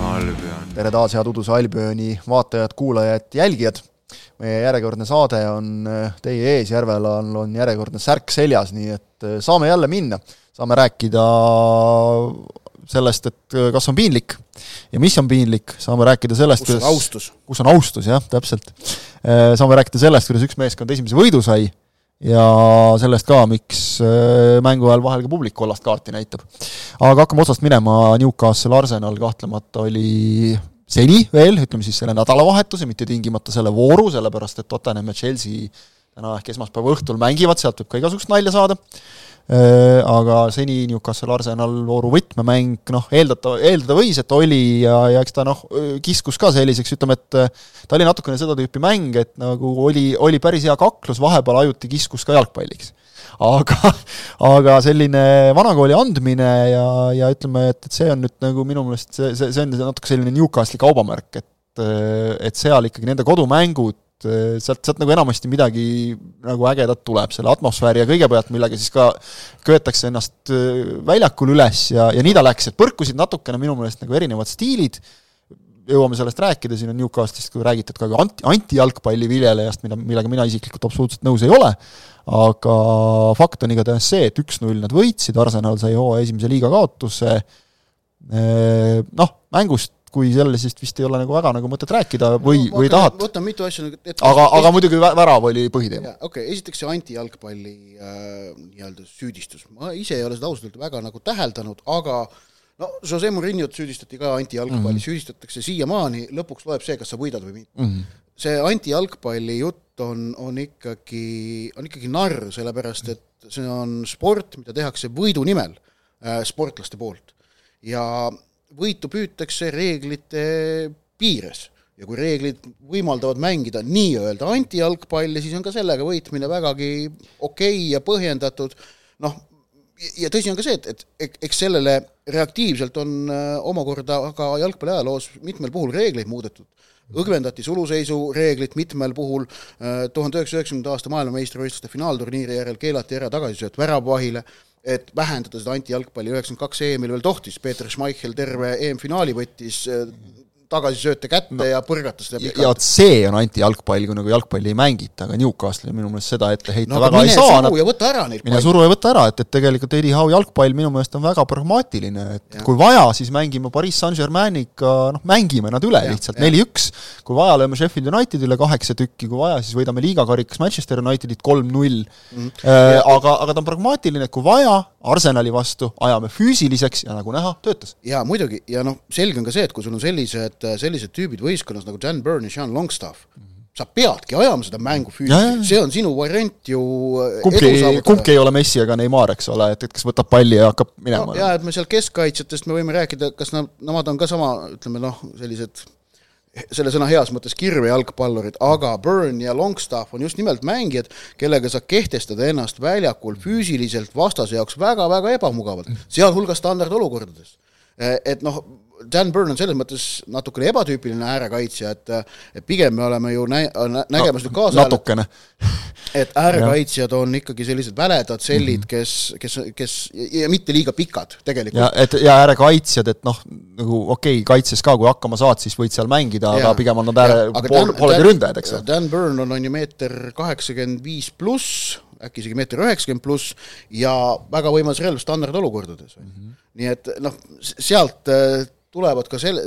Albion. tere taas, head Uduse Albioni vaatajad, kuulajad, jälgijad. meie järjekordne saade on äh, teie ees, Järvelal on järjekordne särk seljas, nii et äh, saame jälle minna. saame rääkida sellest, et äh, kas on piinlik ja mis on piinlik, saame rääkida sellest, kus on austus? kus on austus, jah, täpselt. Saame rääkida sellest, kuidas üks meeskond esimese võidu sai ja sellest ka, miks mängu ajal vahel ka publik kollast kaarti näitab. aga hakkame otsast minema, Newcastle Arsenal kahtlemata oli seni veel, ütleme siis selle nädalavahetuse, mitte tingimata selle vooru, sellepärast et Tottenham ja Chelsea täna ehk esmaspäeva õhtul mängivad, sealt võib ka igasugust nalja saada, äh, aga seni Newcastle Arsenal vooru võtmemäng, noh, eeldata, eeldada võis, et oli ja, ja eks ta noh, kiskus ka selliseks, ütleme, et ta oli natukene seda tüüpi mäng, et nagu oli, oli päris hea kaklus, vahepeal ajuti kiskus ka jalgpalliks. Aga, aga selline vanakooli andmine ja, ja ütleme, et, et see on nüüd nagu minu meelest see, see, see on natuke selline Newcastli kaubamärk, et et seal ikkagi nende kodumängud, sealt, sealt nagu enamasti midagi nagu ägedat tuleb, selle atmosfääri ja kõige pealt, millega siis ka köetakse ennast väljakul üles ja, ja nii ta läks, et põrkusid natukene minu meelest nagu erinevad stiilid, jõuame sellest rääkida, siin on Newcastlist kui räägitud ka anti, antijalgpalli viljelejast, mida, millega mina isiklikult absoluutselt nõus ei ole, aga fakt on igatahes see, et üks-null nad võitsid, Arsenal sai hooaja esimese liiga kaotuse, noh, mängust kui sellisest vist ei ole nagu väga nagu mõtet rääkida või, või tahad? võtame mitu asja nagu ette. aga, aga muidugi värav oli põhiteema. okei okay,, esiteks see antijalgpalli äh, nii-öelda süüdistus, ma ise ei ole seda ausalt öelda väga nagu täheldanud, aga no Jose Mourinho't süüdistati ka antijalgpalli mm, -hmm. süüdistatakse siiamaani, lõpuks loeb see, kas sa võidad või mitte mm. -hmm. see antijalgpalli jutt on, on ikkagi, on ikkagi narr, sellepärast et see on sport, mida tehakse võidu nimel äh, sportlaste poolt. ja võitu püütakse reeglite piires. Ja kui reeglid võimaldavad mängida nii-öelda antijalgpalli, siis on ka sellega võitmine vägagi okei okay ja põhjendatud, noh, ja tõsi on ka see, et, et eks sellele reaktiivselt on äh, omakorda ka jalgpalli ajaloos mitmel puhul reegleid muudetud. Õgvendati suluseisu reeglit mitmel puhul, äh, tuhande üheksasaja üheksakümnenda aasta maailmameistrivõistluste finaalturniiri järel keelati ära tagasisööt väravahile, et vähendada seda antijalgpalli üheksakümmend kaks EM-il veel tohtis, Peeter Schmeichel terve EM-finaali võttis tagasisööte kätte ja põrgatas seda pikalt. ja vot see on antijalgpall, kui nagu jalgpalli ei mängita, aga Newcastle'il minu meelest seda ette heita no, väga ei saa. mine suru ja võta ära neid mine suru ja võta ära, et, et tegelikult Eddie Howe jalgpall minu meelest on väga pragmaatiline, et ja. kui vaja, siis mängime Pariis Saint-Germainiga, noh, mängime nad üle ja, lihtsalt, neli-üks, kui vaja, lööme Sheffield Unitedile kaheksa tükki, kui vaja, siis võidame liigakarikas Manchester Unitedit kolm-null mm., äh, aga, aga ta on pragmaatiline, et kui vaja, Arsenali vastu ajame füüsiliseks ja nagu näha, töötas. jaa, muidugi, ja noh, selge on ka see, et kui sul on sellised, sellised tüübid võistkonnas nagu Dan Burn ja Sean Longstaff mm, -hmm. sa peadki ajama seda mängu füüsiliselt, see on sinu variant ju kumbki, kumbki ei ole Messi ega Neimar, eks ole, et, et kes võtab palli ja hakkab minema no,. jaa, et me seal keskkaitsjatest me võime rääkida, kas nad, nemad on ka sama, ütleme noh, sellised selle sõna heas mõttes kirvejalgpallurid, aga Burn ja Longstaff on just nimelt mängijad, kellega sa kehtestad ennast väljakul füüsiliselt vastase jaoks väga-väga ebamugavalt, sealhulgas standardolukordades. et noh, Dan Burn on selles mõttes natukene ebatüüpiline äärekaitsja, et et pigem me oleme ju nä-, nägemas nüüd kaasa natukene. et äärekaitsjad on ikkagi sellised väledad sellid, mhm. kes, kes, kes ja mitte liiga pikad tegelikult. ja et ja äärekaitsjad, et noh, nagu okei okay,, kaitses ka, kui hakkama saad, siis võid seal mängida, aga pigem on nad ääre, pool, poolegi ründajad, eks ole. Dan Burn on, on ju meeter kaheksakümmend viis pluss, äkki isegi meeter üheksakümmend pluss ja väga võimas relv standardolukordades mm. -hmm. nii et noh, sealt tulevad ka selle,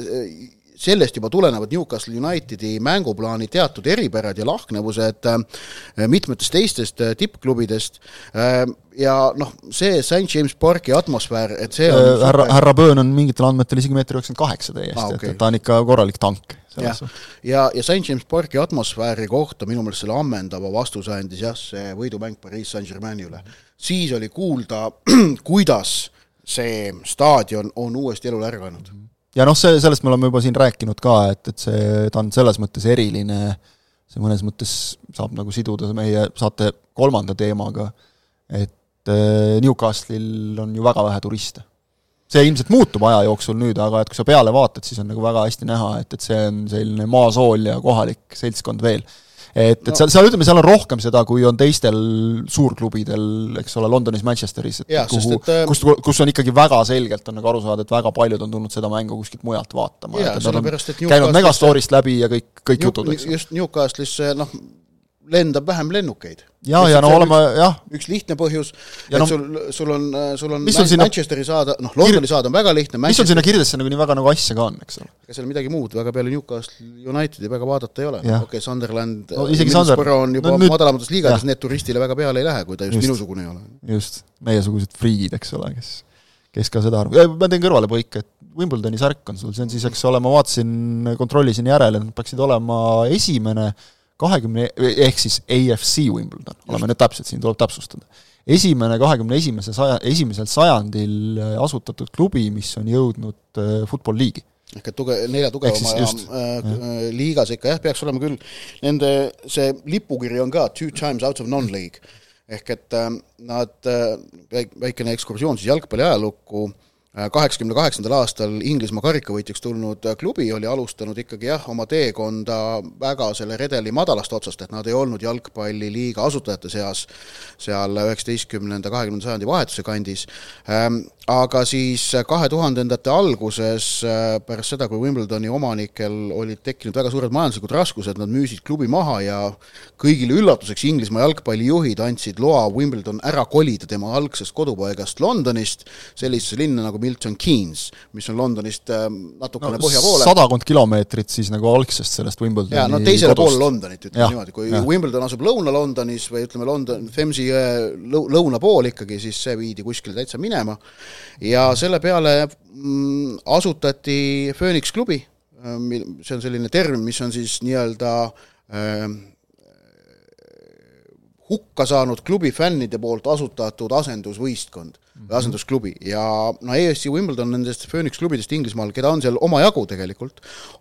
sellest juba tulenevad Newcastle Unitedi mänguplaani teatud eripärad ja lahknevused äh, mitmetest teistest äh, tippklubidest äh, ja noh, see St James Parki atmosfäär, et see on härra, härra Böön on mingitel andmetel isegi meeter üheksakümmend kaheksa täiesti ah,, okay. et, et ta on ikka korralik tank. ja, ja, ja St James Parki atmosfääri kohta minu meelest selle ammendava vastuse andis jah, see võidumäng Pariis Saint-Germaini üle. siis oli kuulda, kuidas see staadion on uuesti elule ärganud mm. -hmm ja noh, see, sellest me oleme juba siin rääkinud ka, et, et see, ta on selles mõttes eriline, see mõnes mõttes saab nagu siduda meie saate kolmanda teemaga, et äh, Newcastle'il on ju väga vähe turiste. see ilmselt muutub aja jooksul nüüd, aga et kui sa peale vaatad, siis on nagu väga hästi näha, et, et see on selline maasool ja kohalik seltskond veel. Et, et seal, seal ütleme, seal on rohkem seda, kui on teistel suurklubidel, eks ole, Londonis, Manchesteris, et Jaa, kuhu, et, kus, kus on ikkagi väga selgelt, on nagu aru saada, et väga paljud on tulnud seda mängu kuskilt mujalt vaatama. Käinud Megastorist läbi ja kõik, kõik jutud, eks. just Newcastle'isse noh, lendab vähem lennukeid. jaa, ja no oleme, jah, üks lihtne põhjus, Ja et no- sul, sul on, sul on on sinna- Manchesteri saada, noh, Londoni saada on väga lihtne, mis sul sinna kirjadesse nagu nii väga nagu asja ka on, eks ole? ega seal midagi muud väga peale Newcastle Unitedi väga vaadata ei ole, okei okay,, Sunderland No Middlesbrough on juba no nüüd- madalamates liigades need turistile väga peale ei lähe, kui ta just, Just. just. minusugune ei ole. just, meiesugused friigid, eks ole, kes, kes ka seda arvavad, ma teen kõrvalepõike, et Wimbledoni särk on sul, see on siis, eks ole, ma vaatasin, kontrollisin järele, nad peaksid olema esimene kahekümne, ehk siis AFC Wimbledon, oleme nüüd täpsed, siin tuleb täpsustada. esimene kahekümne esimese saja, esimesel sajandil äh, asutatud klubi, mis on jõudnud äh, Football League'i. ehk et tuge-, nelja tugevama just, äh, äh, liigas ikka jah, peaks olema küll, nende see lipukiri on ka two times out of non-league. ehk et äh, nad äh,, väik-, väikene ekskursioon siis jalgpalli ajalukku, kaheksakümne kaheksandal aastal Inglismaa karikavõitjaks tulnud äh, klubi oli alustanud ikkagi jah, oma teekonda väga selle redeli madalast otsast, et nad ei olnud jalgpalliliiga asutajate seas seal üheksateistkümnenda, kahekümnenda sajandi vahetuse kandis, aga siis kahe tuhandendate alguses, äh, pärast seda, kui Wimbledoni omanikel olid tekkinud väga suured majanduslikud raskused, nad müüsid klubi maha ja kõigile üllatuseks Inglismaa jalgpallijuhid andsid loa Wimbledon ära kolida tema algsest kodupaigast Londonist sellisesse linna nagu Milton Keynes, mis on Londonist äh, natukene no, põhja poole. sadakond kilomeetrit siis nagu algsest sellest Wimbledoni jaa, no teisele poole Londonit, ütleme Jah, niimoodi, kui jah. Wimbledon asub Lõuna-Londonis või ütleme, London, Themsi jõe lõu-, lõuna pool ikkagi, siis see viidi kuskile täitsa minema ja selle peale mm, asutati Phoenix klubi, see on selline termin, mis on siis nii-öelda äh, hukka saanud klubi fännide poolt asutatud asendusvõistkond või asendusklubi. Ja no EFC Wimbledon nendest Phoenix klubidest Inglismaal, keda on seal omajagu tegelikult,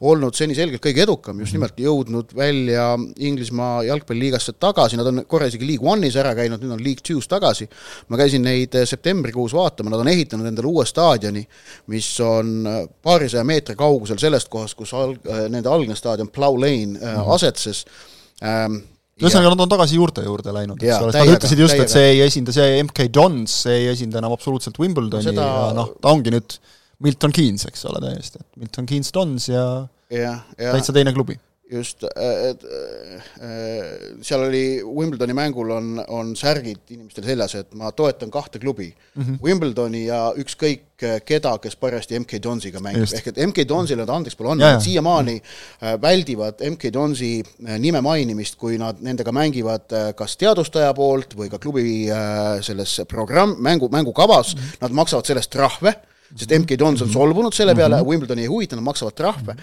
olnud seni selgelt kõige edukam, just nimelt jõudnud välja Inglismaa jalgpalliliigasse tagasi, nad on korra isegi League One'is ära käinud, nüüd on League Two's tagasi, ma käisin neid eh, septembrikuus vaatama, nad on ehitanud endale uue staadioni, mis on eh, paarisaja meetri kaugusel sellest kohast, kus alg-, nende algne staadion Plough Lane mm -hmm. asetses. Ähm, ühesõnaga, nad on tagasi juurte juurde läinud, eks ole, nad ütlesid just, et see ei esinda, see MK Dons, see ei esinda enam absoluutselt Wimbledoni No seda- ja noh, ta ongi nüüd Milton Keynes, eks ole, täiesti, et Milton Keynes Dons ja jah, ja täitsa teine klubi. Just, et seal oli, Wimbledoni mängul on, on särgid inimestel seljas, et ma toetan kahte klubi mm, -hmm. Wimbledoni ja ükskõik keda, kes parajasti MK Donsiga mängib, ehk et MK Donsile nad andeks pole andnud, jaa. nad siiamaani äh, väldivad MK Donsi äh, nime mainimist, kui nad nendega mängivad äh, kas teadustaja poolt või ka klubi äh, selles programm, mängu, mängukavas mm, -hmm. nad maksavad sellest trahve, sest MK Dons on solvunud selle peale -hmm. Wimbledoni ei huvita, nad maksavad trahve.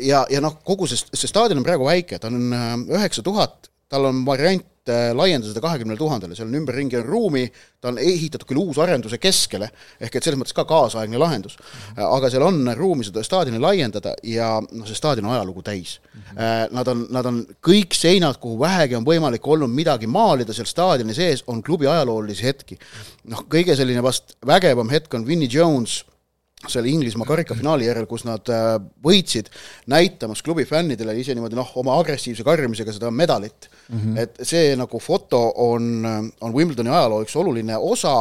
ja, ja noh, kogu see, see staadion on praegu väike, ta on äh, üheksa tuhat, tal on variant äh, laiendada seda kahekümnele tuhandele, seal on ümberringi on ruumi, ta on ehitatud küll uusarenduse keskele, ehk et selles mõttes ka kaasaegne lahendus. aga seal on ruumi seda staadioni laiendada ja noh, see staadion on ajalugu täis. Nad on, nad on kõik seinad, kuhu vähegi on võimalik olnud midagi maalida seal staadioni sees, on klubi ajaloolisi hetki. noh, kõige selline vast vägevam hetk on Vinnie Jones selle Inglismaa karikafinaali järel, kus nad äh, võitsid, näitamas klubi fännidele ise niimoodi noh, oma agressiivse karjumisega seda medalit mm. -hmm. et see nagu foto on, on Wimbledoni ajaloo üks oluline osa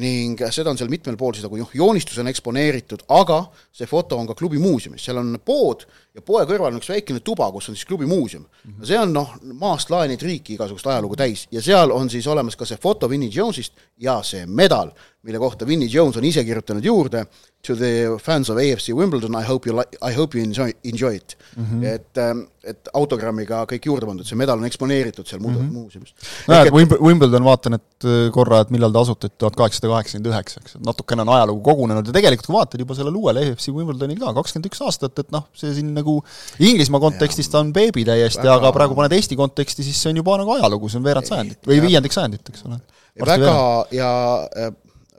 ning seda on seal mitmel pool siis nagu noh, joonistusena eksponeeritud, aga see foto on ka klubi muuseumis, seal on pood ja poe kõrval on üks väikene tuba, kus on siis klubi muuseum mm. -hmm. see on noh, maast laeninud riiki igasugust ajalugu täis ja seal on siis olemas ka see foto Vinnie Jonesist ja see medal, mille kohta Vinnie Jones on ise kirjutanud juurde to the fans of AFC Wimbledon, I hope you like, I hope you enjoy, enjoy it mm. -hmm. et, et autogrammiga kõik juurde pandud, see medal on eksponeeritud seal mm -hmm. muuseumis. nojah, et Wimb-, Wimbledon, vaatan, et äh, korra, et millal ta asutati, tuhat kaheksasada kaheksakümmend üheksa, eks, et natukene on ajalugu kogunenud ja tegelikult kui vaatad juba sellel uuel EFC Wimbledonil ka, kakskümmend üks aastat, et noh, see siin nagu Inglismaa kontekstis ta on beebi täiesti, aga praegu paned Eesti konteksti, siis see on juba nagu ajalugu, see on veerand sajandit või viiendik sajandit, eks ole. väga ja äh,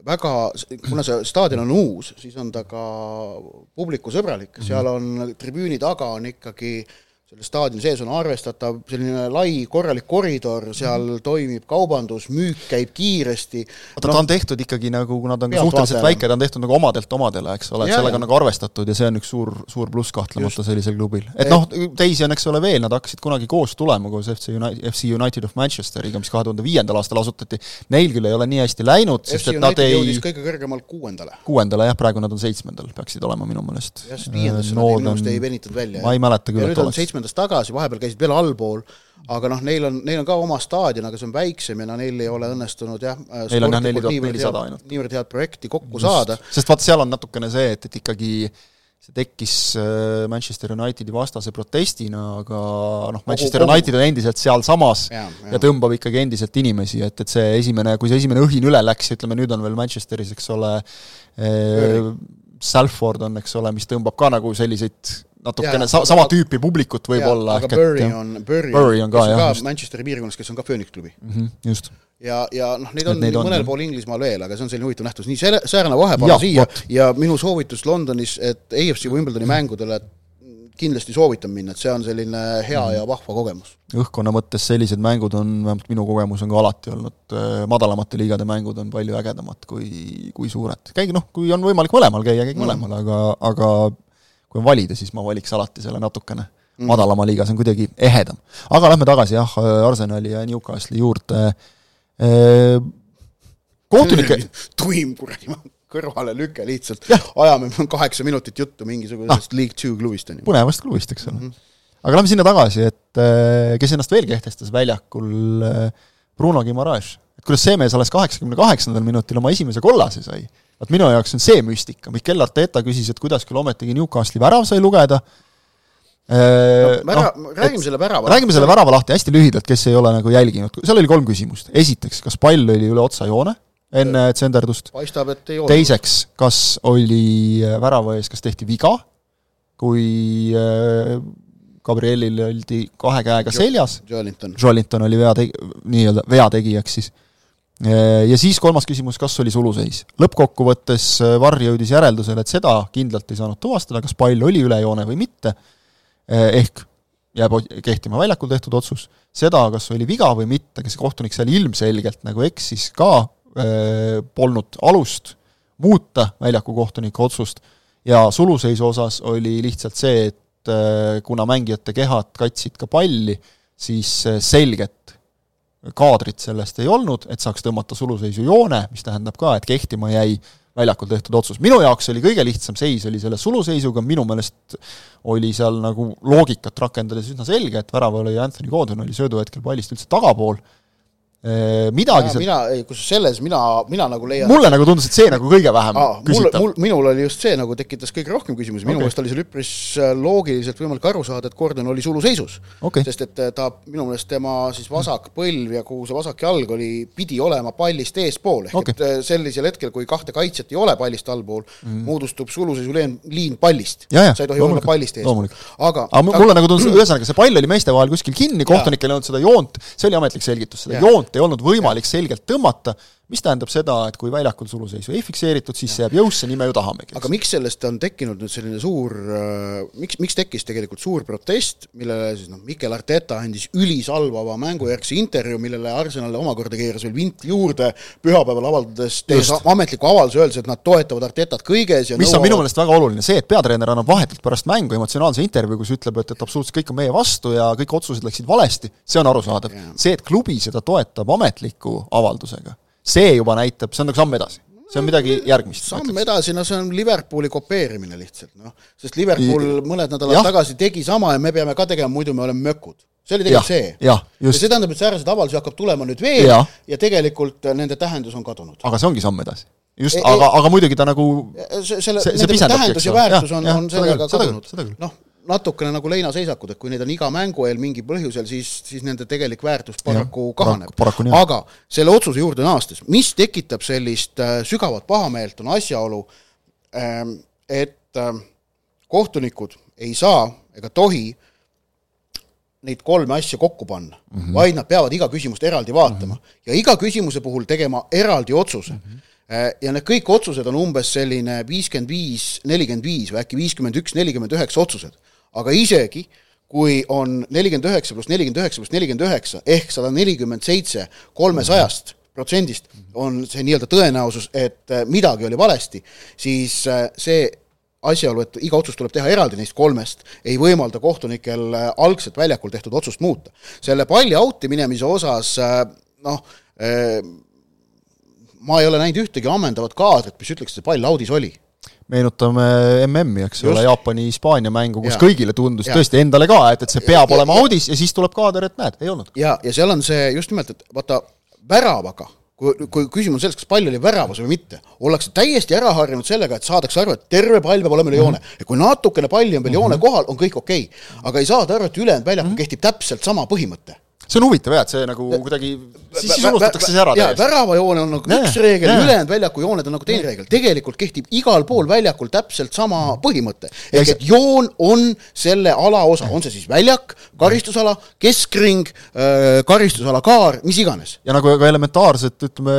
väga, kuna see staadion on uus, siis on ta ka publikusõbralik, seal on tribüüni taga on ikkagi selle staadioni sees on arvestatav selline lai korralik koridor, seal mm toimib kaubandus, müük käib kiiresti. oota no,, ta on tehtud ikkagi nagu, kuna ta on suhteliselt väike, ta on tehtud nagu omadelt omadele, eks ole, et sellega on nagu arvestatud ja see on üks suur, suur pluss kahtlemata sellisel klubil. et noh, teisi on, eks ole, veel, nad hakkasid kunagi koos tulema koos FC United, FC United of Manchesteriga, mis kahe tuhande viiendal aastal asutati. Neil küll ei ole nii hästi läinud, sest FC et nad ei jõudis kõige kõrgemalt kuuendale. kuuendale jah, praegu nad on seitsmendal, peaksid olema minu meelest. jah, sest viiendasse nad minu meelest ei venitanud välja. ma ei mäleta küll, et oleks seitsmendast tagasi, vahepeal käisid veel allpool, aga noh, neil on, neil on ka oma staadion, aga see on väiksem ja no neil ei ole õnnestunud jah, neil on jah neli tuhat nelisada ainult. niivõrd head projekti kokku Just. saada. sest vaata, seal on natukene see, et, et ikkagi see tekkis äh, Manchester Unitedi vastase protestina, aga noh, Manchester United on endiselt sealsamas ja, ja. ja tõmbab ikkagi endiselt inimesi, et, et see esimene, kui see esimene õhin üle läks, ütleme nüüd on veel Manchesteris, eks ole, äh, Salford on, eks ole, mis tõmbab ka nagu selliseid natukene sa-, sama tüüpi publikut võib-olla. aga Bury on, Bury, on ka, jah, Manchesteri piirkonnas, kes on ka Phoenix klubi mm. -hmm, just. ja, ja noh, neid on neid mõnel on, pool Inglismaal veel, aga see on selline huvitav nähtus, nii see säärane vahepala siia võt. ja minu soovitus Londonis, et AFC Wimbledoni mängudele kindlasti soovitan minna, et see on selline hea mm. ja vahva kogemus. õhkkonna mõttes sellised mängud on, vähemalt minu kogemus on ka alati olnud, äh, madalamate liigade mängud on palju ägedamad kui, kui suured. käige noh, kui on võimalik mõlemal käia, käige mm. mõlemal, aga, aga kui on valida, siis ma valiks alati selle natukene mm. madalama liiga, see on kuidagi ehedam. aga lähme tagasi jah, Arsenali ja Newcastli juurde. kohtunike tuim kuradi kõrvalelüke lihtsalt, ajame kaheksa minutit juttu mingisugusest ah, League Two klubist, on ju. põnevast klubist, eks ole mm. -hmm. aga lähme sinna tagasi, et kes ennast veel kehtestas väljakul, Bruno Guimaraes. et kuidas see mees alles kaheksakümne kaheksandal minutil oma esimese kollase sai vot minu jaoks on see müstika, Mikel Arteta küsis, et kuidas küll ometigi Newcastli värav sai lugeda, no, äh, vära, no, räägime selle värava räägime selle värava lahti hästi lühidalt, kes ei ole nagu jälginud, seal oli kolm küsimust, esiteks, kas pall oli üle otsajoone enne tsenderdust? paistab, et ei olnud. teiseks, kas oli äh, värava ees, kas tehti viga, kui äh, Gabrielil oldi kahe käega seljas, Joelinton. Oli vea tegi-, nii-öelda veategijaks siis ja siis kolmas küsimus, kas oli suluseis? lõppkokkuvõttes äh, Varr jõudis järeldusele, et seda kindlalt ei saanud tuvastada, kas pall oli üle joone või mitte, äh, ehk jääb kehtima väljakul tehtud otsus, seda, kas oli viga või mitte, kas kohtunik seal ilmselgelt nagu eksis ka, polnud alust muuta väljaku kohtuniku otsust. Ja suluseisu osas oli lihtsalt see, et kuna mängijate kehad katsid ka palli, siis selget kaadrit sellest ei olnud, et saaks tõmmata suluseisu joone, mis tähendab ka, et kehtima jäi väljakul tehtud otsus. minu jaoks oli kõige lihtsam seis, oli selle suluseisuga, minu meelest oli seal nagu loogikat rakendades üsna selge, et väravalööja Anthony Gordon oli sööduhetkel pallist üldse tagapool Äh, midagi seal mina, ei kus selles mina, mina nagu leian mulle nagu tundus, et see nagu kõige vähem Aa, küsitav. mul, minul oli just see nagu tekitas kõige rohkem küsimusi, minu meelest okay. oli seal üpris äh, loogiliselt võimalik aru saada, et Gordon oli suluseisus okay.. sest et äh, ta, minu meelest tema siis vasak põlv ja kogu see vasak jalg oli, pidi olema pallist eespool, ehk okay. et sellisel hetkel, kui kahte kaitset ei ole pallist allpool mm., moodustub suluseisu liin, liin pallist. sa ei tohi olla pallist ees. aga, aga mulle nagu tundus, ühesõnaga see pall oli meeste vahel kuskil kinni, kohtunikel ei olnud seda joont, see oli ametlik selgitus, seda ja. joont joont ei olnud võimalik selgelt tõmmata, mis tähendab seda, et kui väljakul suluseisu ei fikseeritud, siis see jääb jõusse, nii me ju tahamegi. aga miks sellest on tekkinud nüüd selline suur äh,, miks, miks tekkis tegelikult suur protest, millele siis noh, Mikel Arteta andis ülisalvava mängujärgse intervjuu, millele Arsenal omakorda keeras veel vinti juurde, pühapäeval avaldades, tehes ametliku avalduse, öeldes, et nad toetavad Artetat kõiges ja mis nõuavad... on minu meelest väga oluline, see, et peatreener annab vahetult pärast mängu emotsionaalse intervjuu, kus ütleb, et, et absoluutselt kõik on meie vastu ja kõik otsused läksid valesti, see on arusaadav. see, et klubi seda toetab ametliku avaldusega see juba näitab, see on nagu samm edasi see on midagi järgmist. samm edasi, no see on Liverpooli kopeerimine lihtsalt, noh. sest Liverpool mõned nädalad ja. tagasi tegi sama ja me peame ka tegema, muidu me oleme mökud. see oli tegelikult ja. see. ja, ja see tähendab, et sääraseid avaldusi hakkab tulema nüüd veel ja, ja tegelikult nende tähendus on kadunud. aga see ongi samm edasi. just e, aga, aga muidugi ta nagu see, selle, nende tähendus ja väärtus on, on sellega kadunud. noh natukene nagu leinaseisakud, et kui neid on iga mängu eel mingil põhjusel, siis, siis nende tegelik väärtus paraku ja, kahaneb. aga selle otsuse juurde naastes, mis tekitab sellist äh, sügavat pahameelt, on asjaolu ähm,, et äh, kohtunikud ei saa ega tohi neid kolme asja kokku panna mm, -hmm. vaid nad peavad iga küsimust eraldi vaatama mm -hmm. ja iga küsimuse puhul tegema eraldi otsuse mm. -hmm ja need kõik otsused on umbes selline viiskümmend viis, nelikümmend viis või äkki viiskümmend üks, nelikümmend üheksa otsused aga isegi kui on nelikümmend üheksa pluss nelikümmend üheksa pluss nelikümmend üheksa ehk sada nelikümmend seitse kolmesajast protsendist on see nii-öelda tõenäosus, et äh, midagi oli valesti, siis äh, see asjaolu, et iga otsus tuleb teha eraldi neist kolmest, ei võimalda kohtunikel äh, algselt väljakul tehtud otsust muuta. selle palli out'i minemise osas noh, ma ei ole näinud ühtegi ammendavat kaadrit, mis ütleks, et see pall audis oli meenutame MM-i, eks ole, Jaapani-Hispaania mängu, kus ja. kõigile tundus ja. tõesti endale ka, et, et see peab ja, olema ja, audis ja siis tuleb kaader, et näed, ei olnud. ja, ja seal on see just nimelt, et vaata, väravaga kui, kui küsimus on selles, kas pall oli väravas või mitte, ollakse täiesti ära harjunud sellega, et saadakse aru, et terve pall peab olema üle joone. -hmm. ja kui natukene palli on veel joone mhm. kohal, on kõik okei okay.. aga ei saada aru, et ülejäänud väljakul -hmm. kehtib täpselt sama põhimõte see on huvitav jah, et see nagu kuidagi, siis, siis unustatakse see ära täiesti. väravajoone on nagu üks reegel, ülejäänud väljaku jooned on nagu teine reegel. tegelikult kehtib igal pool väljakul täpselt sama põhimõte. ehk et joon on selle ala osa, on see siis väljak, karistusala, keskring, äh, karistusala kaar, mis iganes. ja nagu ka elementaarsed, ütleme,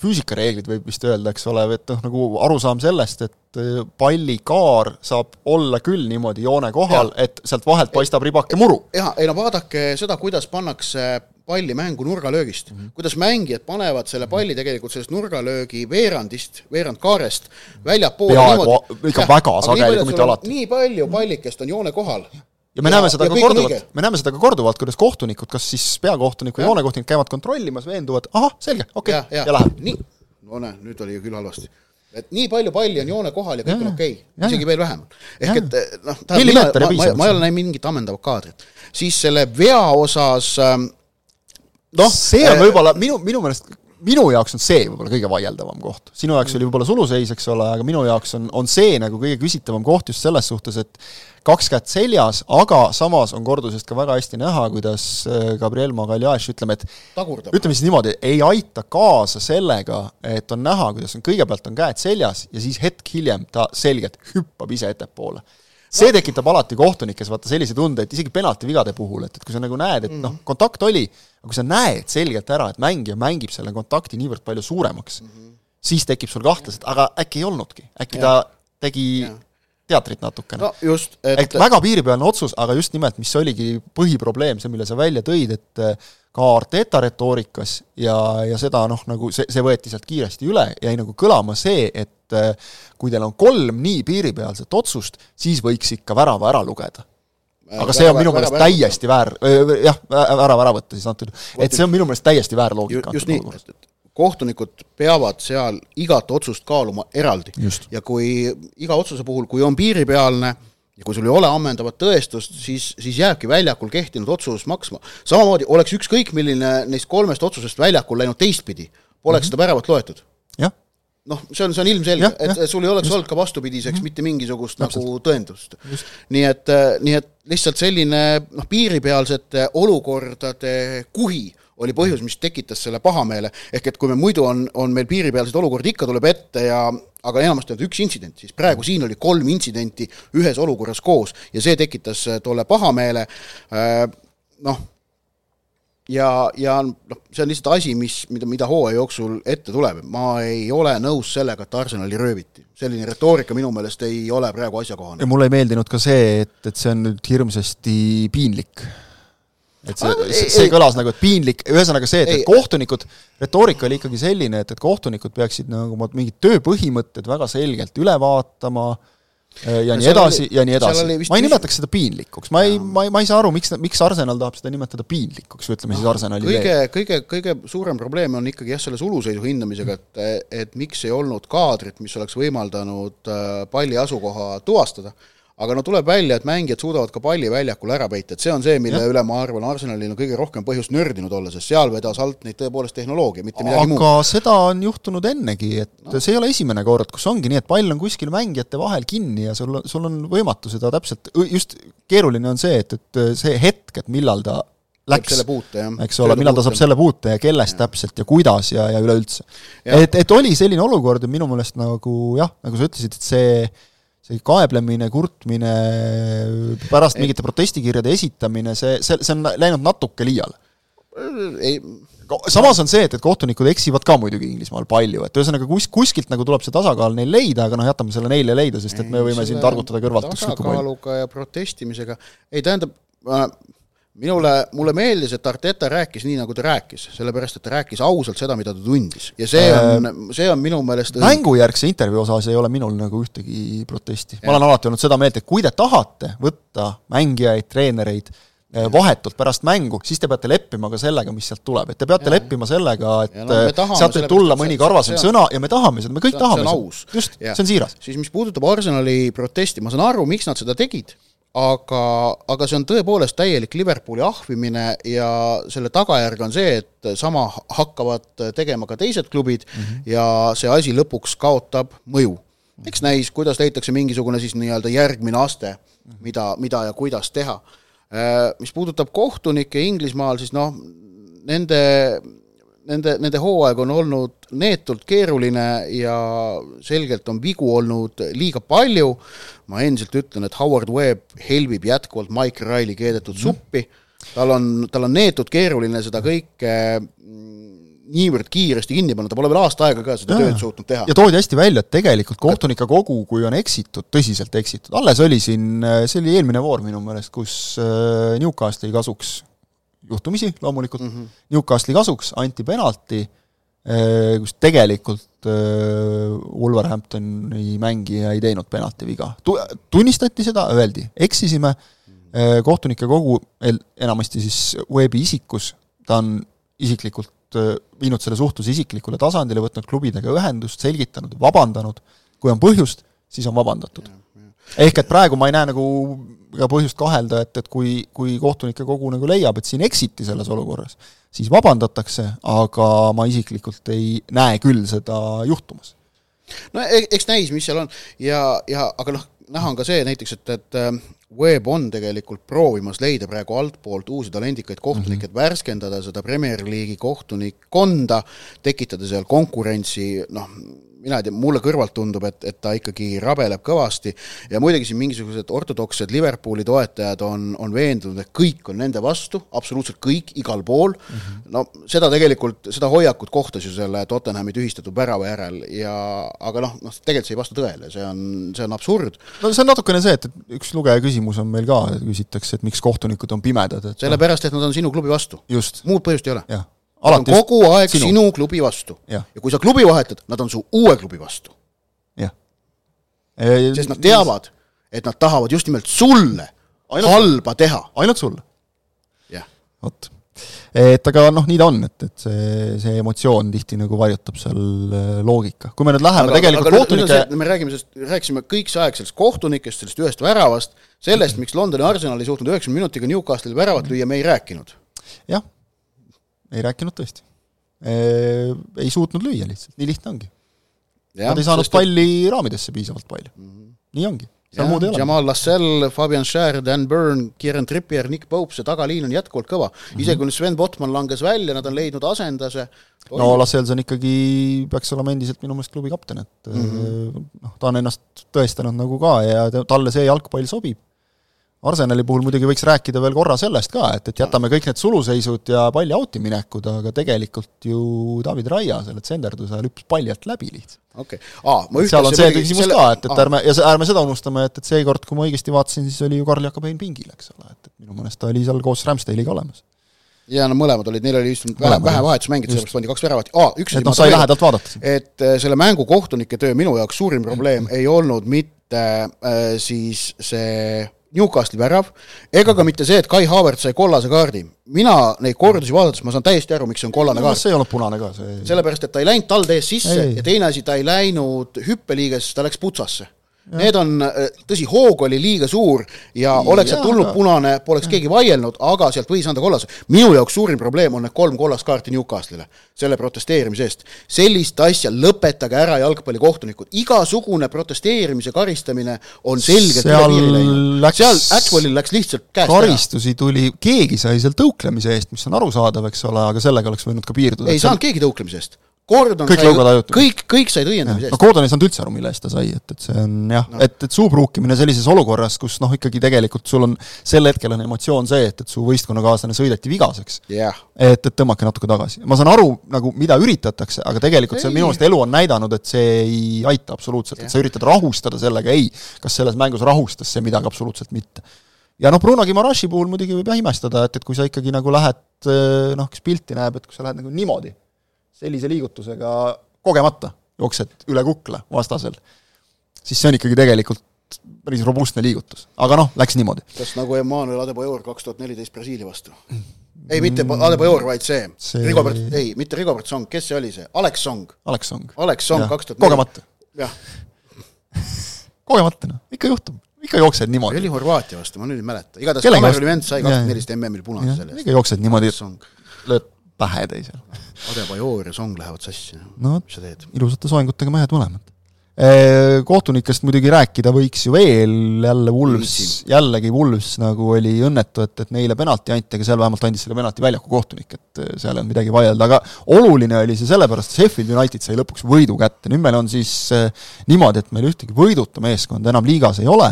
füüsikareeglid võib vist öelda, eks ole, et noh, nagu arusaam sellest, et äh, pallikaar saab olla küll niimoodi joone kohal, et sealt vahelt paistab ribake muru. jaa, ei no vaadake seda, kuidas pannakse palli mängu nurgalöögist mm, -hmm. kuidas mängijad panevad selle palli tegelikult sellest nurgalöögi veerandist, veerandkaarest väljapoole peaaegu, ikka väga sageli, kui mitte alati. nii palju pallikest on joone kohal ja me ja, näeme seda ka korduvalt, me näeme seda ka korduvalt, kuidas kohtunikud, kas siis peakohtunik või joonekohtunik käivad kontrollimas, veenduvad, ahah, selge, okei okay, ja, ja. ja läheb. nii, no näe, nüüd oli ju küll halvasti. et nii palju palli on joone kohal ja kõik ja, on okei okay., isegi veel vähem. ehk et eh, noh, tähendab, mina, ma, ma, ma ei ole näinud mingit ammendavat kaadrit. siis selle vea osas ähm, noh see on võib-olla minu, minu meelest minu jaoks on see võib-olla kõige vaieldavam koht. sinu jaoks oli võib-olla suluseis, eks ole, aga minu jaoks on, on see nagu kõige küsitavam koht just selles suhtes, et kaks kätt seljas, aga samas on kordusest ka väga hästi näha, kuidas äh, Gabriel Magalhaes, ütleme, et Tagurdab. ütleme siis niimoodi, ei aita kaasa sellega, et on näha, kuidas on, kõigepealt on käed seljas ja siis hetk hiljem ta selgelt hüppab ise ettepoole see tekitab alati kohtunikes vaata sellise tunde, et isegi penaltivigade puhul, et, et kui sa nagu näed, et noh, kontakt oli, aga kui sa näed selgelt ära, et mängija mängib selle kontakti niivõrd palju suuremaks mm, -hmm. siis tekib sul kahtlus, et aga äkki ei olnudki, äkki ja. ta tegi ja. teatrit natukene. no just, et et väga piiripealne otsus, aga just nimelt, mis oligi põhiprobleem, see, mille sa välja tõid, et ka Arteta retoorikas ja, ja seda noh, nagu see, see võeti sealt kiiresti üle, jäi nagu kõlama see, et äh, kui teil on kolm nii piiripealset otsust, siis võiks ikka värava ära lugeda. Äh, aga see on minu meelest täiesti väär, jah, värava ära võtta siis antud, et see on minu meelest täiesti väär loogika. just nii, et kohtunikud peavad seal igat otsust kaaluma eraldi. ja kui iga otsuse puhul, kui on piiripealne ja kui sul ei ole ammendavat tõestust, siis, siis jääbki väljakul kehtinud otsus maksma. samamoodi oleks ükskõik, milline neist kolmest otsusest väljakul läinud teistpidi, poleks mm -hmm. seda väravat loetud. Noh, see on, see on ilmselge, et sul ei oleks olnud ka vastupidiseks mm -hmm. mitte mingisugust Täpselt. nagu tõendust. nii et, nii et lihtsalt selline noh, piiripealsete olukordade kuhi oli põhjus, mis tekitas selle pahameele, ehk et kui me muidu on, on meil piiripealseid olukordi ikka tuleb ette ja aga enamasti on üks intsident, siis praegu siin oli kolm intsidenti ühes olukorras koos ja see tekitas äh, tolle pahameele, äh, noh, ja, ja noh, see on lihtsalt asi, mis, mida, mida hooaja jooksul ette tuleb, ma ei ole nõus sellega, et Arsenali rööviti. selline retoorika minu meelest ei ole praegu asjakohane. ja mulle ei meeldinud ka see, et, et see on nüüd hirmsasti piinlik. Et see, see, see kõlas nagu, et piinlik, ühesõnaga see, et, et kohtunikud, retoorika oli ikkagi selline, et, et kohtunikud peaksid nagu mingid tööpõhimõtted väga selgelt üle vaatama. äh, ja no, nii edasi oli, ja nii edasi. ma ei nimetaks seda piinlikuks, ma ei, ma ei, ma ei saa aru, miks, miks Arsenal tahab seda nimetada piinlikuks või ütleme siis Arsenali kõige, kõige, kõige suurem probleem on ikkagi jah, selle suluseisu hindamisega, et, et miks ei olnud kaadrit, mis oleks võimaldanud äh, palli asukoha tuvastada aga no tuleb välja, et mängijad suudavad ka palli väljakul ära peita, et see on see, mille ja. üle ma arvan, Arsenalil on kõige rohkem põhjust nördinud olla, sest seal vedas alt neid tõepoolest tehnoloogia, mitte midagi aga muud. aga seda on juhtunud ennegi, et no. see ei ole esimene kord, kus ongi nii, et pall on kuskil mängijate vahel kinni ja sul, sul on võimatu seda täpselt, just keeruline on see, et, et see hetk, et millal ta läks, eks ole, millal ta saab selle puute ja kellest ja. täpselt ja kuidas ja, ja üleüldse. et, et oli selline olukord ja minu meelest nagu jah, nagu sa ütlesid, et see see kaeblemine, kurtmine, pärast ei. mingite protestikirjade esitamine, see, see, see on läinud natuke liiale. ei samas on see, et, et kohtunikud eksivad ka muidugi Inglismaal palju, et ühesõnaga kus, kuskilt nagu tuleb see tasakaal neil leida, aga noh, jätame selle neile leida, sest et me võime siin targutada kõrvalt tasakaaluga ja protestimisega, ei tähendab, minule, mulle meeldis, et Arteta rääkis nii, nagu ta rääkis, sellepärast et ta rääkis ausalt seda, mida ta tundis ja see on äh,, see on minu meelest mängujärgse intervjuu osas ei ole minul nagu ühtegi protesti. ma olen alati olnud seda meelt, et kui te tahate võtta mängijaid, treenereid äh, vahetult pärast mängu, siis te peate leppima ka sellega, mis sealt tuleb, et te peate ja. leppima sellega, et no, äh, sealt võib tulla mõni karvasem sõna ja me tahame seda, me kõik see, tahame seda. just, see on siiras. siis mis puudutab Arsenali protesti, ma saan aru, miks nad seda tegid aga, aga see on tõepoolest täielik Liverpooli ahvimine ja selle tagajärg on see, et sama hakkavad tegema ka teised klubid mm -hmm. ja see asi lõpuks kaotab mõju. eks näis, kuidas leitakse mingisugune siis nii-öelda järgmine aste, mida, mida ja kuidas teha. Äh, mis puudutab kohtunikke Inglismaal, siis noh, nende nende, nende hooaeg on olnud neetult keeruline ja selgelt on vigu olnud liiga palju, ma endiselt ütlen, et Howard Webb helbib jätkuvalt Mike Riley keedetud mm. suppi, tal on, tal on neetult keeruline seda kõike mm, niivõrd kiiresti kinni panna, ta pole veel aasta aega ka seda ja. tööd suutnud teha. ja toodi hästi välja, et tegelikult kohtunike kogu, kui on eksitud, tõsiselt eksitud, alles oli siin, see oli eelmine voor minu meelest, kus äh, Newcastle'i kasuks juhtumisi loomulikult mm, -hmm. Newcastle'i kasuks anti penalti, eh, kus tegelikult eh, Wolverhamptoni mängija ei teinud penalti viga. Tu-, tunnistati seda, öeldi, eksisime, eh, kohtunike kogu, enamasti siis Webi isikus, ta on isiklikult viinud selle suhtluse isiklikule tasandile, võtnud klubidega ühendust, selgitanud, vabandanud, kui on põhjust, siis on vabandatud. ehk et praegu ma ei näe nagu ka põhjust kahelda, et, et kui, kui kohtunike kogu nagu leiab, et siin eksiti selles olukorras, siis vabandatakse, aga ma isiklikult ei näe küll seda juhtumas. no e-, eks näis, mis seal on ja, ja aga noh, näha on ka see näiteks, et, et äh, Web on tegelikult proovimas leida praegu altpoolt uusi talendikaid kohtunikke mm, -hmm. et värskendada seda Premier League'i kohtunikkonda, tekitada seal konkurentsi, noh, mina ei tea, mulle kõrvalt tundub, et, et ta ikkagi rabeleb kõvasti ja muidugi siin mingisugused ortodoksed Liverpooli toetajad on, on veendunud, et kõik on nende vastu, absoluutselt kõik, igal pool mm, -hmm. no seda tegelikult, seda hoiakut kohtas ju selle Tottenhami tühistatud värava järel ja aga noh, noh tegelikult see ei vasta tõele, see on, see on absurd. no see on natukene see, et, et üks lugeja küsimus on meil ka, küsitakse, et miks kohtunikud on pimedad, et sellepärast, et nad on sinu klubi vastu. muud põhjust ei ole. Nad on kogu aeg sinu, sinu klubi vastu. ja kui sa klubi vahetad, nad on su uue klubi vastu. jah. sest nad teavad, et nad tahavad just nimelt sulle ainult halba teha. ainult sulle. jah. vot. Et aga noh, nii ta on, et, et see, see emotsioon tihti nagu varjutab seal äh, loogika. kui me nüüd läheme aga, tegelikult aga kohtunike me räägime sellest, rääkisime kõik see aeg sellest kohtunikest, sellest ühest väravast, sellest, miks Londoni Arsenal ei suutnud üheksakümne minutiga Newcastle'i väravat lüüa, me ei rääkinud. jah ei rääkinud tõesti. Ei suutnud lüüa lihtsalt, nii lihtne ongi. Nad ei saanud palli et... raamidesse piisavalt palju mm. -hmm. nii ongi. Jamal Lassell, Fabian Schär, Dan Byrne, Kieran Trippier, Nick Pope, see tagaliin on jätkuvalt kõva mm. -hmm. isegi kui Sven Botman langes välja, nad on leidnud asendase. no Lassell, see on ikkagi, peaks olema endiselt minu meelest klubi kapten, et mm -hmm. noh, ta on ennast tõestanud nagu ka ja talle see jalgpall sobib Arsenali puhul muidugi võiks rääkida veel korra sellest ka, et, et jätame kõik need suluseisud ja palli out'i minekud, aga tegelikult ju David Raia selle tsenderduse ajal hüppas palli alt läbi lihtsalt. okei okay., aa, ma seal on see küsimus selle... ka, et, et ärme, ja ärme seda unustame, et, et seekord, kui ma õigesti vaatasin, siis oli ju Karl Jakobein pingil, eks ole, et, et minu meelest ta oli seal koos Ramsdale'iga olemas. ja no mõlemad olid, neil oli just vähe, vähe vahetusmängijat, sellepärast pandi kaks väravat, aa, üks et noh, sai lähedalt vaadata. et äh, selle mängu kohtunike töö minu jaoks suurim probleem ei olnud mitte äh, siis see Newcastle'i värav, ega ka mitte see, et Kai Havertz sai kollase kaardi. mina neid kordusi vaadates, ma saan täiesti aru, miks see on kollane no, kaart. see ei olnud punane ka, see sellepärast, et ta ei läinud talde ees sisse ei. ja teine asi, ta ei läinud hüppeliiges, ta läks putsasse Need on, äh, tõsi, hoog oli liiga suur ja oleks sealt tulnud punane, poleks keegi vaielnud, aga sealt võis anda kollase. minu jaoks suurim probleem on need kolm kollast kaarti Newcastle'ile selle protesteerimise eest. sellist asja lõpetage ära, jalgpallikohtunikud, igasugune protesteerimise karistamine on selgelt üle piiri läinud. seal Atwellil läks lihtsalt käest karistusi ära. tuli, keegi sai seal tõuklemise eest, mis on arusaadav, eks ole, aga sellega oleks võinud ka piirduda. ei saanud keegi tõuklemise eest Gordon kõik sai, kõik, kõik said õiendamise eest. no Gordon ei saanud üldse aru, mille eest ta sai, et, et see on jah no., et, et suupruukimine sellises olukorras, kus noh, ikkagi tegelikult sul on, sel hetkel on emotsioon see, et, et su võistkonnakaaslane sõideti vigaseks yeah.. et, et tõmmake natuke tagasi. ma saan aru nagu, mida üritatakse, aga tegelikult ei. see minu meelest elu on näidanud, et see ei aita absoluutselt yeah., et sa üritad rahustada sellega, ei, kas selles mängus rahustas see midagi, absoluutselt mitte ja noh, Bruno Gimarashi puhul muidugi võib jah imestada, et, et kui sa ikkagi nagu lähed noh, kes pilti näeb, et kui sa lähed nagu niimoodi, sellise liigutusega kogemata jooksed üle kukla vastasel, siis see on ikkagi tegelikult päris robustne liigutus, aga noh, läks niimoodi. kas nagu Emmanuel Adebayor kaks tuhat neliteist Brasiilia vastu? ei, mitte Adebayor, vaid see, see... Rigobert, ei, mitte Rigobert Song, kes see oli see, Alex Song. Alex Song. Alex Song kaks tuhat kogemata. jah. Kogemata, noh, ikka juhtub. Ikka jooksed niimoodi. oli Horvaatia vastu, ma nüüd ei mäleta, igatahes Kameruni vend sai kaks tuhat neliteist MM-il punase selle eest. ikka jooksed niimoodi, lööd pähe teisele. Adebayor ja Song lähevad sassi, no mis sa teed? ilusate soengutega mehed mõlemad. Kohtunikest muidugi rääkida võiks ju veel, jälle Wools, jällegi Wools nagu oli õnnetu, et, et neile penalti anti, aga seal vähemalt andis selle penalti väljaku kohtunik, et äh, seal ei olnud midagi vaielda, aga oluline oli see sellepärast, et Sheffield United sai lõpuks võidu kätte, nüüd meil on siis äh, niimoodi, et meil ühtegi võiduta meeskonda enam liigas ei ole,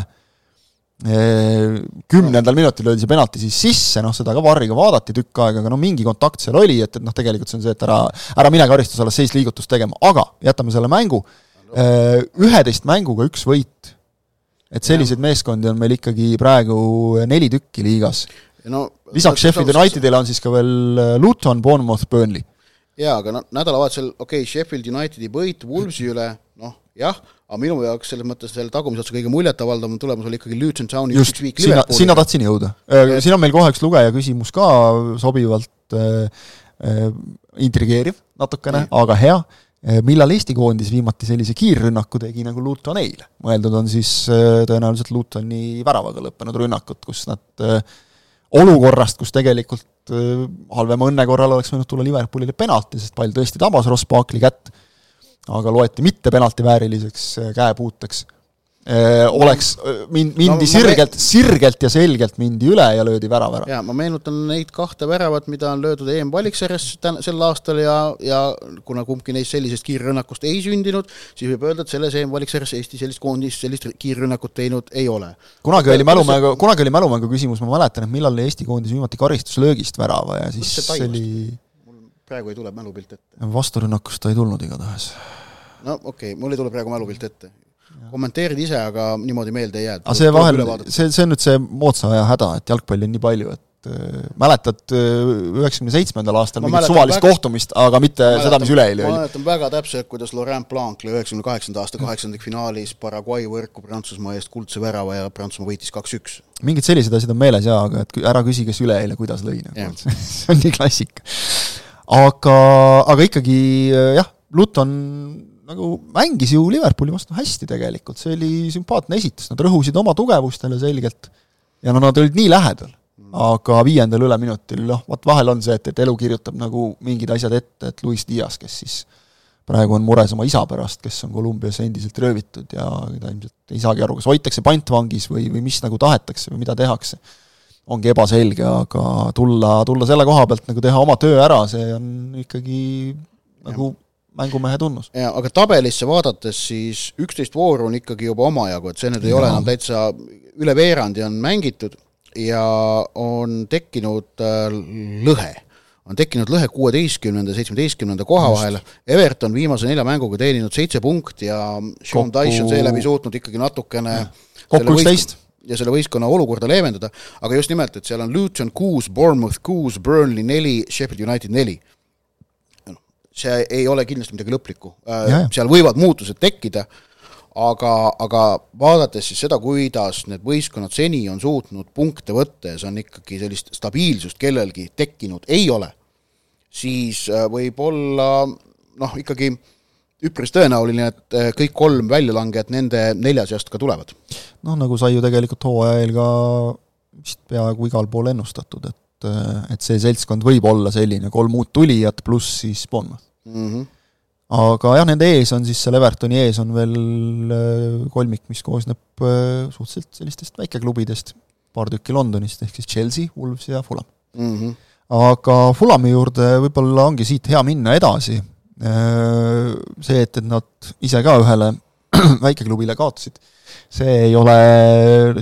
kümnendal minutil löödi see penalti siis sisse, noh seda ka varriga vaadati tükk aega, aga no mingi kontakt seal oli, et, et noh, tegelikult see on see, et ära, ära mine karistusalas seisliigutust tegema, aga jätame selle mängu üheteist mänguga üks võit. et selliseid meeskondi on meil ikkagi praegu neli tükki liigas no,. lisaks Sheffield Unitedile on siis ka veel äh, Luton, Bournemouth, Burnley. jaa, aga no nädalavahetusel, okei okay,, Sheffield Unitedi võit Wolvesi üle, noh jah, aga minu jaoks selles mõttes selle tagumise otsa kõige muljetavaldavam tulemus oli ikkagi Luton Towni just, sinna, sinna tahtsin jõuda. Äh, siin on meil kohe üks lugeja küsimus ka sobivalt äh, äh, intrigeeriv natukene, aga hea. Eh, millal Eesti koondis viimati sellise kiirrünnaku tegi nagu Luton eile? mõeldud on siis eh, tõenäoliselt Lutoni väravaga lõppenud rünnakut, kus nad eh, olukorrast, kus tegelikult halvema õnne korral oleks võinud tulla Liverpoolile penalti, sest pall tõesti tabas Ross Barkley kätt, aga loeti mitte penalti vääriliseks käepuuteks Äh, oleks, äh, mind, mindi no, sirgelt me..., sirgelt ja selgelt mindi üle ja löödi värav ära. jaa, ma meenutan neid kahte väravat, mida on löödud EM-valiksarjas tän-, sel aastal ja, ja kuna kumbki neist sellisest kiirrünnakust ei sündinud, siis võib öelda, et selles EM-valiksarjas Eesti sellist koondist, sellist kiirrünnakut teinud ei ole. kunagi oli mälumängu, kunagi oli mälumängu küsimus, ma mäletan, et millal Eesti koondis viimati karistuslöögist värava ja siis see oli mul praegu ei tule mälupilt ette. vasturünnakust ta ei tulnud igatahes. No okei okay,, mul ei tule praegu mälupilt ette kommenteerid ise, aga niimoodi meelde ei jää. aga see vahel, see, see on nüüd see moodsa aja häda, et jalgpalli on nii palju, et äh, mäletad äh, üheksakümne seitsmendal aastal mingit suvalist väga, kohtumist, aga mitte mäletan, seda, mis üleeile oli? ma mäletan väga täpselt, kuidas Laurent Blanc lõi üheksakümne kaheksanda aasta kaheksandikfinaalis Paraguay võrku Prantsusmaa eest kuldse värava ja Prantsusmaa võitis kaks-üks. mingid sellised asjad on meeles jaa, aga et ära küsi, kes üleeile kuidas lõi, nagu see on nii klassika. aga, aga ikkagi jah, Luton nagu mängis ju Liverpooli vastu hästi tegelikult, see oli sümpaatne esitus, nad rõhusid oma tugevustele selgelt ja no nad olid nii lähedal, aga viiendal üleminutil noh, vot vahel on see, et, et elu kirjutab nagu mingid asjad ette, et Luis Dias, kes siis praegu on mures oma isa pärast, kes on Kolumbias endiselt röövitud ja ta ilmselt ei saagi aru, kas hoitakse pantvangis või, või mis nagu tahetakse või mida tehakse, ongi ebaselge, aga tulla, tulla selle koha pealt nagu teha oma töö ära, see on ikkagi nagu ja mängumehe tunnus. jaa, aga tabelisse vaadates siis üksteist vooru on ikkagi juba omajagu, et see nüüd ei ja. ole enam täitsa üle veerandi on mängitud ja on tekkinud äh, lõhe. On tekkinud lõhe kuueteistkümnenda seitsmeteistkümnenda koha vahel, Everton viimase nelja mänguga teeninud seitse punkti ja Sean Kokku... Dyche on seeläbi suutnud ikkagi natukene kokku üksteist. ja selle võistkonna olukorda leevendada, aga just nimelt, et seal on Luton kuus, Bournemouth kuus, Burnley neli, Sheffield United neli see ei ole kindlasti midagi lõplikku, äh, seal võivad muutused tekkida, aga, aga vaadates siis seda, kuidas need võistkonnad seni on suutnud punkte võtta ja see on ikkagi sellist stabiilsust kellelgi tekkinud ei ole, siis äh, võib olla noh, ikkagi üpris tõenäoline, et äh, kõik kolm väljalangejat nende nelja seast ka tulevad. noh, nagu sai ju tegelikult hooaja eel ka vist peaaegu igal pool ennustatud, et et see seltskond võib olla selline, kolm uut tulijat pluss siis Bournemouth mm. -hmm. aga jah, nende ees on siis, seal Evertoni ees on veel äh, kolmik, mis koosneb äh, suhteliselt sellistest väikeklubidest, paar tükki Londonist, ehk siis Chelsea, Wolves ja Fulham mm. -hmm. aga Fulhami juurde võib-olla ongi siit hea minna edasi, äh, see, et, et nad ise ka ühele väikeklubile kaotasid see ei ole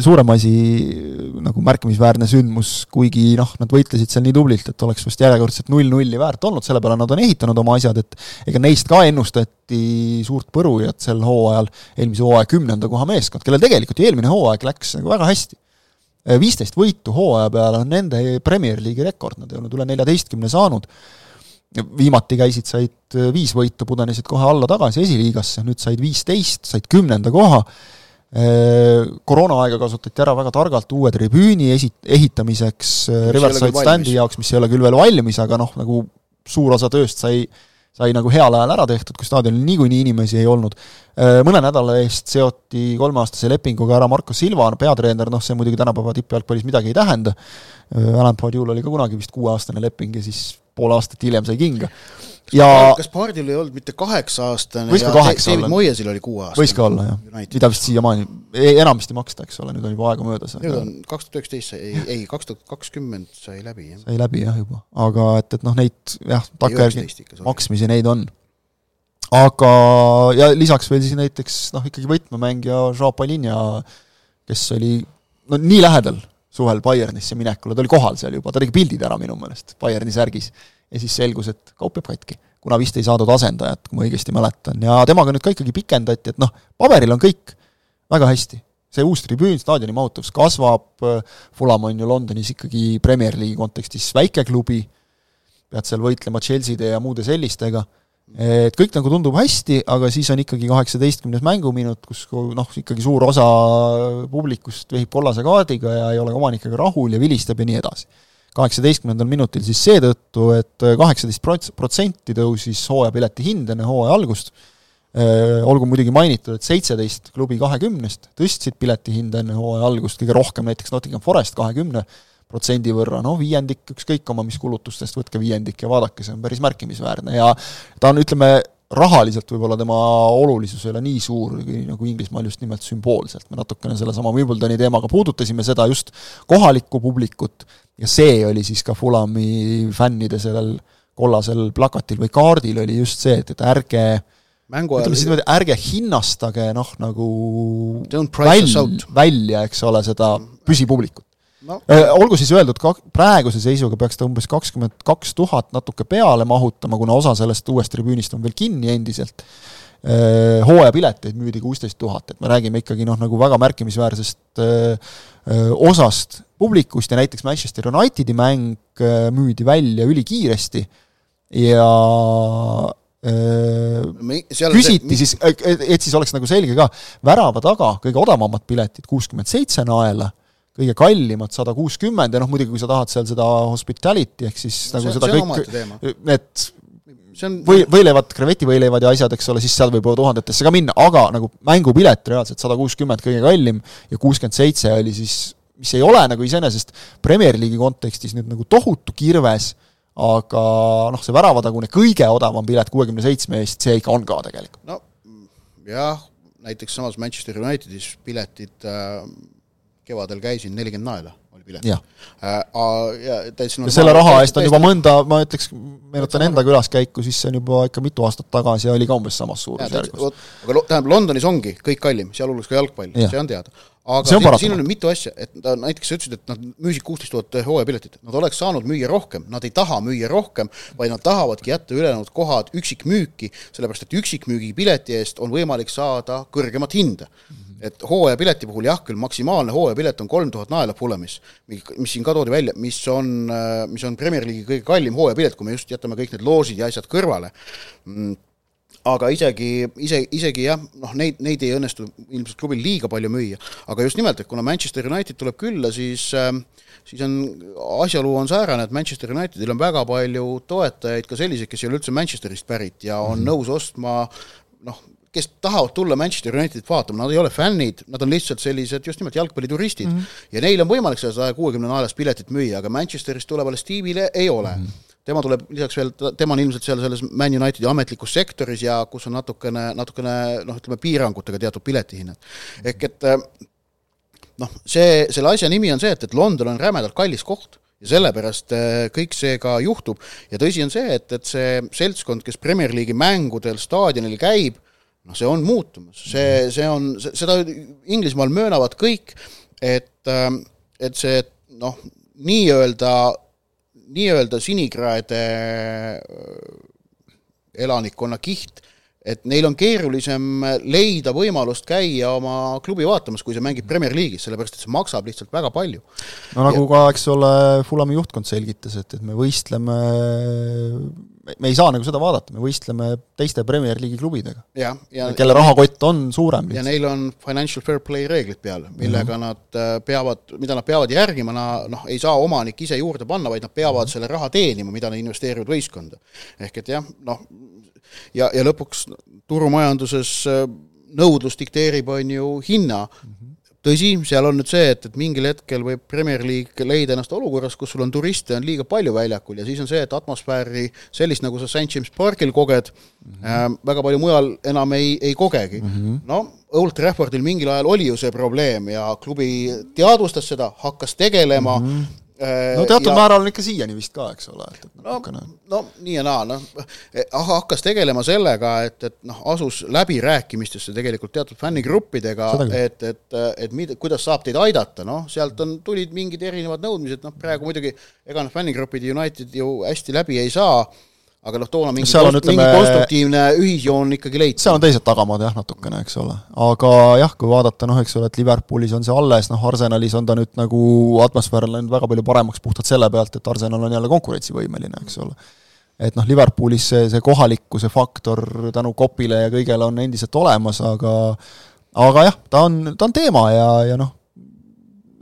suurem asi nagu märkimisväärne sündmus, kuigi noh, nad võitlesid seal nii tublilt, et oleks vast järjekordselt null-nulli väärt olnud, selle peale nad on ehitanud oma asjad, et ega neist ka ennustati suurt põrujat sel hooajal, eelmise hooaja kümnenda koha meeskond, kellel tegelikult ju eelmine hooaeg läks nagu väga hästi. viisteist võitu hooaja peale on nende Premier League'i rekord, nad ei olnud üle neljateistkümne saanud, viimati käisid, said viis võitu, pudenesid kohe alla tagasi esiliigasse, nüüd said viisteist, said kümnenda koha, koroonaaega kasutati ära väga targalt uue tribüüni esi-, ehitamiseks Riverside standi jaoks, mis ei ole küll veel valmis, aga noh, nagu suur osa tööst sai sai nagu heal ajal ära tehtud, kui staadionil niikuinii inimesi ei olnud. Äh, mõne nädala eest seoti kolmeaastase lepinguga ära Marko Silva, peatreener, noh see muidugi tänapäeva tippjalgpallis midagi ei tähenda, äh, Alan Pardiul oli ka kunagi vist kuueaastane leping ja siis pool aastat hiljem sai kinga ja kas Pardil ei olnud mitte kaheksa-aastane ja David Moyesil oli kuueaastane? võis ka olla, jah. mida vist siiamaani, enamasti ei maksta, eks ole, nüüd on juba aega möödas. nüüd on kaks tuhat üheksateist sai, ei, ei, kaks tuhat kakskümmend sai läbi, jah. sai läbi jah, juba. aga et, et noh, neid jah, takkajärgi maksmisi neid on. aga, ja lisaks veel siis näiteks noh, ikkagi võtmemängija Jean Palinja, kes oli no nii lähedal suvel Bayernisse minekule, ta oli kohal seal juba, ta tegi pildid ära minu meelest Bayerni särgis ja siis selgus, et kaup jääb katki. kuna vist ei saadud asendajat, kui ma õigesti mäletan, ja temaga nüüd ka ikkagi pikendati, et noh, paberil on kõik väga hästi. see uus tribüün, staadioni mahutavus kasvab, Fulam on ju Londonis ikkagi Premier League'i kontekstis väike klubi, pead seal võitlema Chelsea'de ja muude sellistega, et kõik nagu tundub hästi, aga siis on ikkagi kaheksateistkümnes mänguminut, kus noh, ikkagi suur osa publikust vehib kollase kaardiga ja ei ole omanikega rahul ja vilistab ja nii edasi kaheksateistkümnendal minutil siis seetõttu, et kaheksateist prots-, protsenti tõusis hooajapileti hind enne hooaja algust, olgu muidugi mainitud, et seitseteist klubi kahekümnest tõstsid piletihinda enne hooaja algust, kõige rohkem näiteks Nottingham Forest kahekümne protsendi võrra, noh viiendik, ükskõik oma mis kulutustest, võtke viiendik ja vaadake, see on päris märkimisväärne. Ja ta on, ütleme, rahaliselt võib-olla tema olulisus ei ole nii suur, nagu Inglismaal just nimelt sümboolselt, me natukene sellesama Wimbledoni teemaga puudutasime seda just kohalikku publikut. Ja see oli siis ka Fulami fännide sellel kollasel plakatil või kaardil oli just see, et, et ärge ütleme siis niimoodi, ärge hinnastage noh, nagu väl, välja, eks ole, seda püsipublikut no.. olgu siis öeldud, ka praeguse seisuga peaks ta umbes kakskümmend kaks tuhat natuke peale mahutama, kuna osa sellest uuest tribüünist on veel kinni endiselt. Äh, hooajapileteid müüdi kuusteist tuhat, et me räägime ikkagi noh, nagu väga märkimisväärsest äh, osast publikust ja näiteks Manchester Unitedi mäng äh, müüdi välja ülikiiresti ja küsiti see... siis, et siis oleks nagu selge ka, värava taga kõige odavamad piletid, kuuskümmend seitse naela, kõige kallimad sada kuuskümmend ja noh, muidugi kui sa tahad seal seda hospitality ehk siis nagu see, seda kõik, need see on või, võileivad, krevetivõileivad ja asjad, eks ole, siis seal võib juba tuhandetesse ka minna, aga nagu mängupilet reaalselt sada kuuskümmend kõige kallim ja kuuskümmend seitse oli siis, mis ei ole nagu iseenesest Premier League'i kontekstis nüüd nagu tohutu kirves, aga noh, see väravatagune kõige odavam pilet kuuekümne seitsme eest, see ikka on ka tegelikult. no jah, näiteks samas Manchester Unitedis piletid äh, kevadel käisin nelikümmend naela pilet. ja, äh, ja täitsa ja selle raha eest on juba mõnda, ma ütleks, meenutan enda külaskäiku, siis see on juba ikka mitu aastat tagasi ja oli ka umbes samas suurusjärgus. aga tähendab, Londonis ongi kõik kallim, sealhulgas ka jalgpall, see on teada. aga siin, siin on nüüd mitu asja, et ta näiteks sa ütlesid, et nad müüsid kuusteist tuhat hooajapiletit, nad oleks saanud müüa rohkem, nad ei taha müüa rohkem, vaid nad tahavadki jätta ülejäänud kohad üksikmüüki, sellepärast et üksikmüügi pileti eest on võimalik saada kõrgemat hinda mm. Et hooajapileti puhul jah, küll maksimaalne hooajapilet on kolm tuhat naela Fullamis, mis siin ka toodi välja, mis on, mis on Premier League'i kõige kallim hooajapilet, kui me just jätame kõik need loosid ja asjad kõrvale mm, aga isegi, ise, isegi jah, noh, neid, neid ei õnnestu ilmselt klubil liiga palju müüa, aga just nimelt, et kuna Manchester United tuleb külla, siis siis on, asjaolu on säärane, et Manchester Unitedil on väga palju toetajaid, ka selliseid, kes ei ole üldse Manchesterist pärit ja on mm -hmm. nõus ostma noh, kes tahavad tulla Manchester Unitedit vaatama, nad ei ole fännid, nad on lihtsalt sellised just nimelt jalgpallituristid mm. -hmm. ja neil on võimalik seda saja kuuekümne naelast piletit müüa, aga Manchesterist tulevale Steve'ile ei ole mm. -hmm tema tuleb lisaks veel, tema on ilmselt seal selles Man Unitedi ametlikus sektoris ja kus on natukene, natukene noh, ütleme piirangutega teatud piletihinnad. ehk et noh, see, selle asja nimi on see, et, et London on rämedalt kallis koht ja sellepärast kõik see ka juhtub ja tõsi on see, et, et see seltskond, kes Premier League'i mängudel staadionil käib, noh, see on muutumas, see, see on, seda Inglismaal möönavad kõik, et, ähm, et see noh, nii-öelda, nii-öelda sinikraede äh, elanikkonna kiht et neil on keerulisem leida võimalust käia oma klubi vaatamas, kui see mängib Premier League'is, sellepärast et see maksab lihtsalt väga palju. no nagu ja... ka, eks ole, Fulami juhtkond selgitas, et, et me võistleme me ei saa nagu seda vaadata, me võistleme teiste Premier League'i klubidega. kelle rahakott on suurem. ja neil on financial fair play reeglid peal, millega mm -hmm. nad äh, peavad, mida nad peavad järgima, noh, ei saa omanik ise juurde panna, vaid nad peavad mm -hmm. selle raha teenima, mida nad investeerivad võistkonda. ehk et jah, noh, ja, ja lõpuks turumajanduses äh, nõudlus dikteerib, on ju, hinna mm. -hmm tõsi, seal on nüüd see, et, et mingil hetkel võib Premier League leida ennast olukorras, kus sul on turiste on liiga palju väljakul ja siis on see, et atmosfääri sellist, nagu sa St James Parkil koged mm, -hmm. äh, väga palju mujal enam ei, ei kogegi mm. -hmm. no Old Traffordil mingil ajal oli ju see probleem ja klubi teadvustas seda, hakkas tegelema mm, -hmm no teatud ja, määral on ikka siiani vist ka, eks ole, et, et no, no, no nii ja naa, noh, hakkas tegelema sellega, et, et noh, asus läbirääkimistesse tegelikult teatud fännigruppidega, et, et, et mida, kuidas saab teid aidata, noh, sealt on, tulid mingid erinevad nõudmised, noh praegu muidugi ega noh, fännigrupid United ju hästi läbi ei saa, aga noh, toona mingi, konst, ütleme, mingi konstruktiivne ühisjoon ikkagi leiti. seal on teised tagamaad jah, natukene, eks ole. aga jah, kui vaadata noh, eks ole, et Liverpoolis on see alles, noh Arsenalis on ta nüüd nagu, atmosfäär on läinud väga palju paremaks puhtalt selle pealt, et Arsenal on jälle konkurentsivõimeline, eks ole. et noh, Liverpoolis see, see kohalikkuse faktor tänu kopile ja kõigele on endiselt olemas, aga aga jah, ta on, ta on teema ja, ja noh,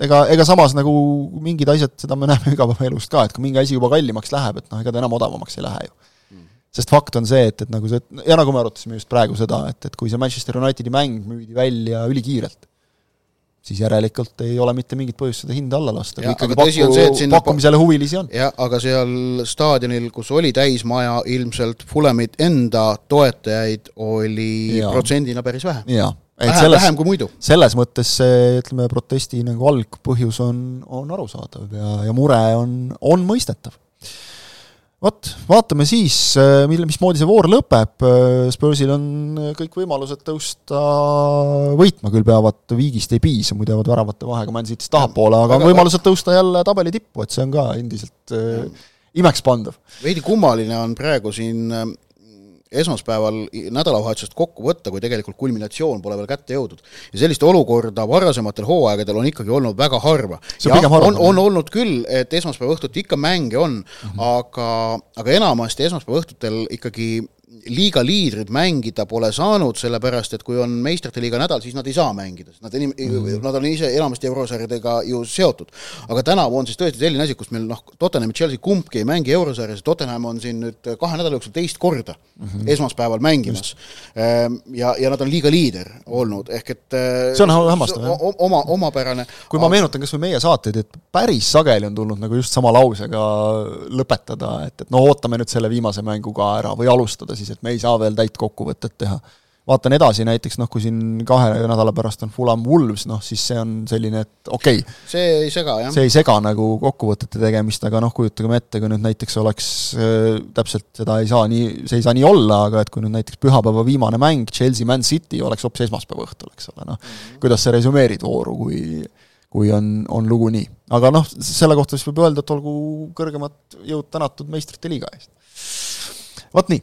ega, ega samas nagu mingid asjad, seda me näeme igapäevaelust ka, et kui mingi asi juba kallimaks läheb, et noh, ega ta enam odavamaks ei lähe ju sest fakt on see, et, et nagu see, ja nagu me arutasime just praegu seda, et, et kui see Manchester Unitedi mäng müüdi välja ülikiirelt, siis järelikult ei ole mitte mingit põhjust seda hinda alla lasta, kui ikkagi paku, sinna... pakkumisele huvilisi on. jah, aga seal staadionil, kus oli täismaja, ilmselt Fulamit enda toetajaid oli ja. protsendina päris vähe. vähem, selles, vähem kui muidu. selles mõttes see, ütleme, protesti nagu algpõhjus on, on arusaadav ja, ja mure on, on mõistetav vot, vaatame siis, äh, mille, mismoodi see voor lõpeb, äh, Spursil on äh, kõik võimalused tõusta võitma, küll peavad viigist ei piisa, muidu jäävad väravate vahega Man City'st tahapoole, aga on võimalused tõusta jälle tabeli tippu, et see on ka endiselt imekspandav. veidi kummaline on praegu siin esmaspäeval nädalavahetusest kokku võtta, kui tegelikult kulminatsioon pole veel kätte jõudnud. ja sellist olukorda varasematel hooaegadel on ikkagi olnud väga harva. on, on olnud küll, et esmaspäeva õhtuti ikka mänge on mm, -hmm. aga, aga enamasti esmaspäeva õhtutel ikkagi liiga liidrid mängida pole saanud, sellepärast et kui on meistrite liiga nädal, siis nad ei saa mängida, sest nad enim- mm, -hmm. nad on ise enamasti eurosarjadega ju seotud. aga tänavu on siis tõesti selline asi, kus meil noh, Tottenham ja Chelsea kumbki ei mängi eurosarjas, Tottenham on siin nüüd kahe nädala jooksul teist korda mm -hmm. esmaspäeval mängimas. Ehm, ja, ja nad on liiga liider olnud, ehk et see on hämmastav, jah. oma, omapärane. kui ma meenutan kas või meie saateid, et päris sageli on tulnud nagu just sama lausega lõpetada, et, et no ootame nüüd selle viimase mängu ka ära või alustada siis, et me ei saa veel täit kokkuvõtet teha. vaatan edasi näiteks noh, kui siin kahe nädala pärast on Fulham Wolves, noh siis see on selline, et okei okay,. see ei sega, jah. see ei sega nagu kokkuvõtete tegemist, aga noh, kujutagem ette, kui nüüd näiteks oleks äh, täpselt seda ei saa nii, see ei saa nii olla, aga et kui nüüd näiteks pühapäeva viimane mäng, Chelsea Man City oleks hoopis esmaspäeva õhtul, eks ole, noh mm -hmm. kuidas sa resümeerid vooru, kui kui on, on lugu nii. aga noh, selle kohta siis võib öelda, et olgu kõrgemad jõud tänatud meistrite liiga eest. vot nii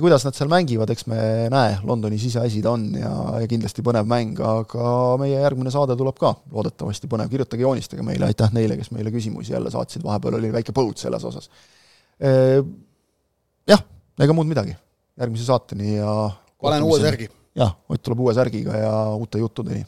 kuidas nad seal mängivad, eks me näe, Londoni siseasi ta on ja, ja kindlasti põnev mäng, aga meie järgmine saade tuleb ka. Loodetavasti põnev, kirjutage, joonistage meile, aitäh neile, kes meile küsimusi jälle saatsid, vahepeal oli väike põud selles osas. Äh, jah, ega muud midagi, järgmise saateni ja panen uue särgi. jah, Ott tuleb uue särgiga ja uute juttudeni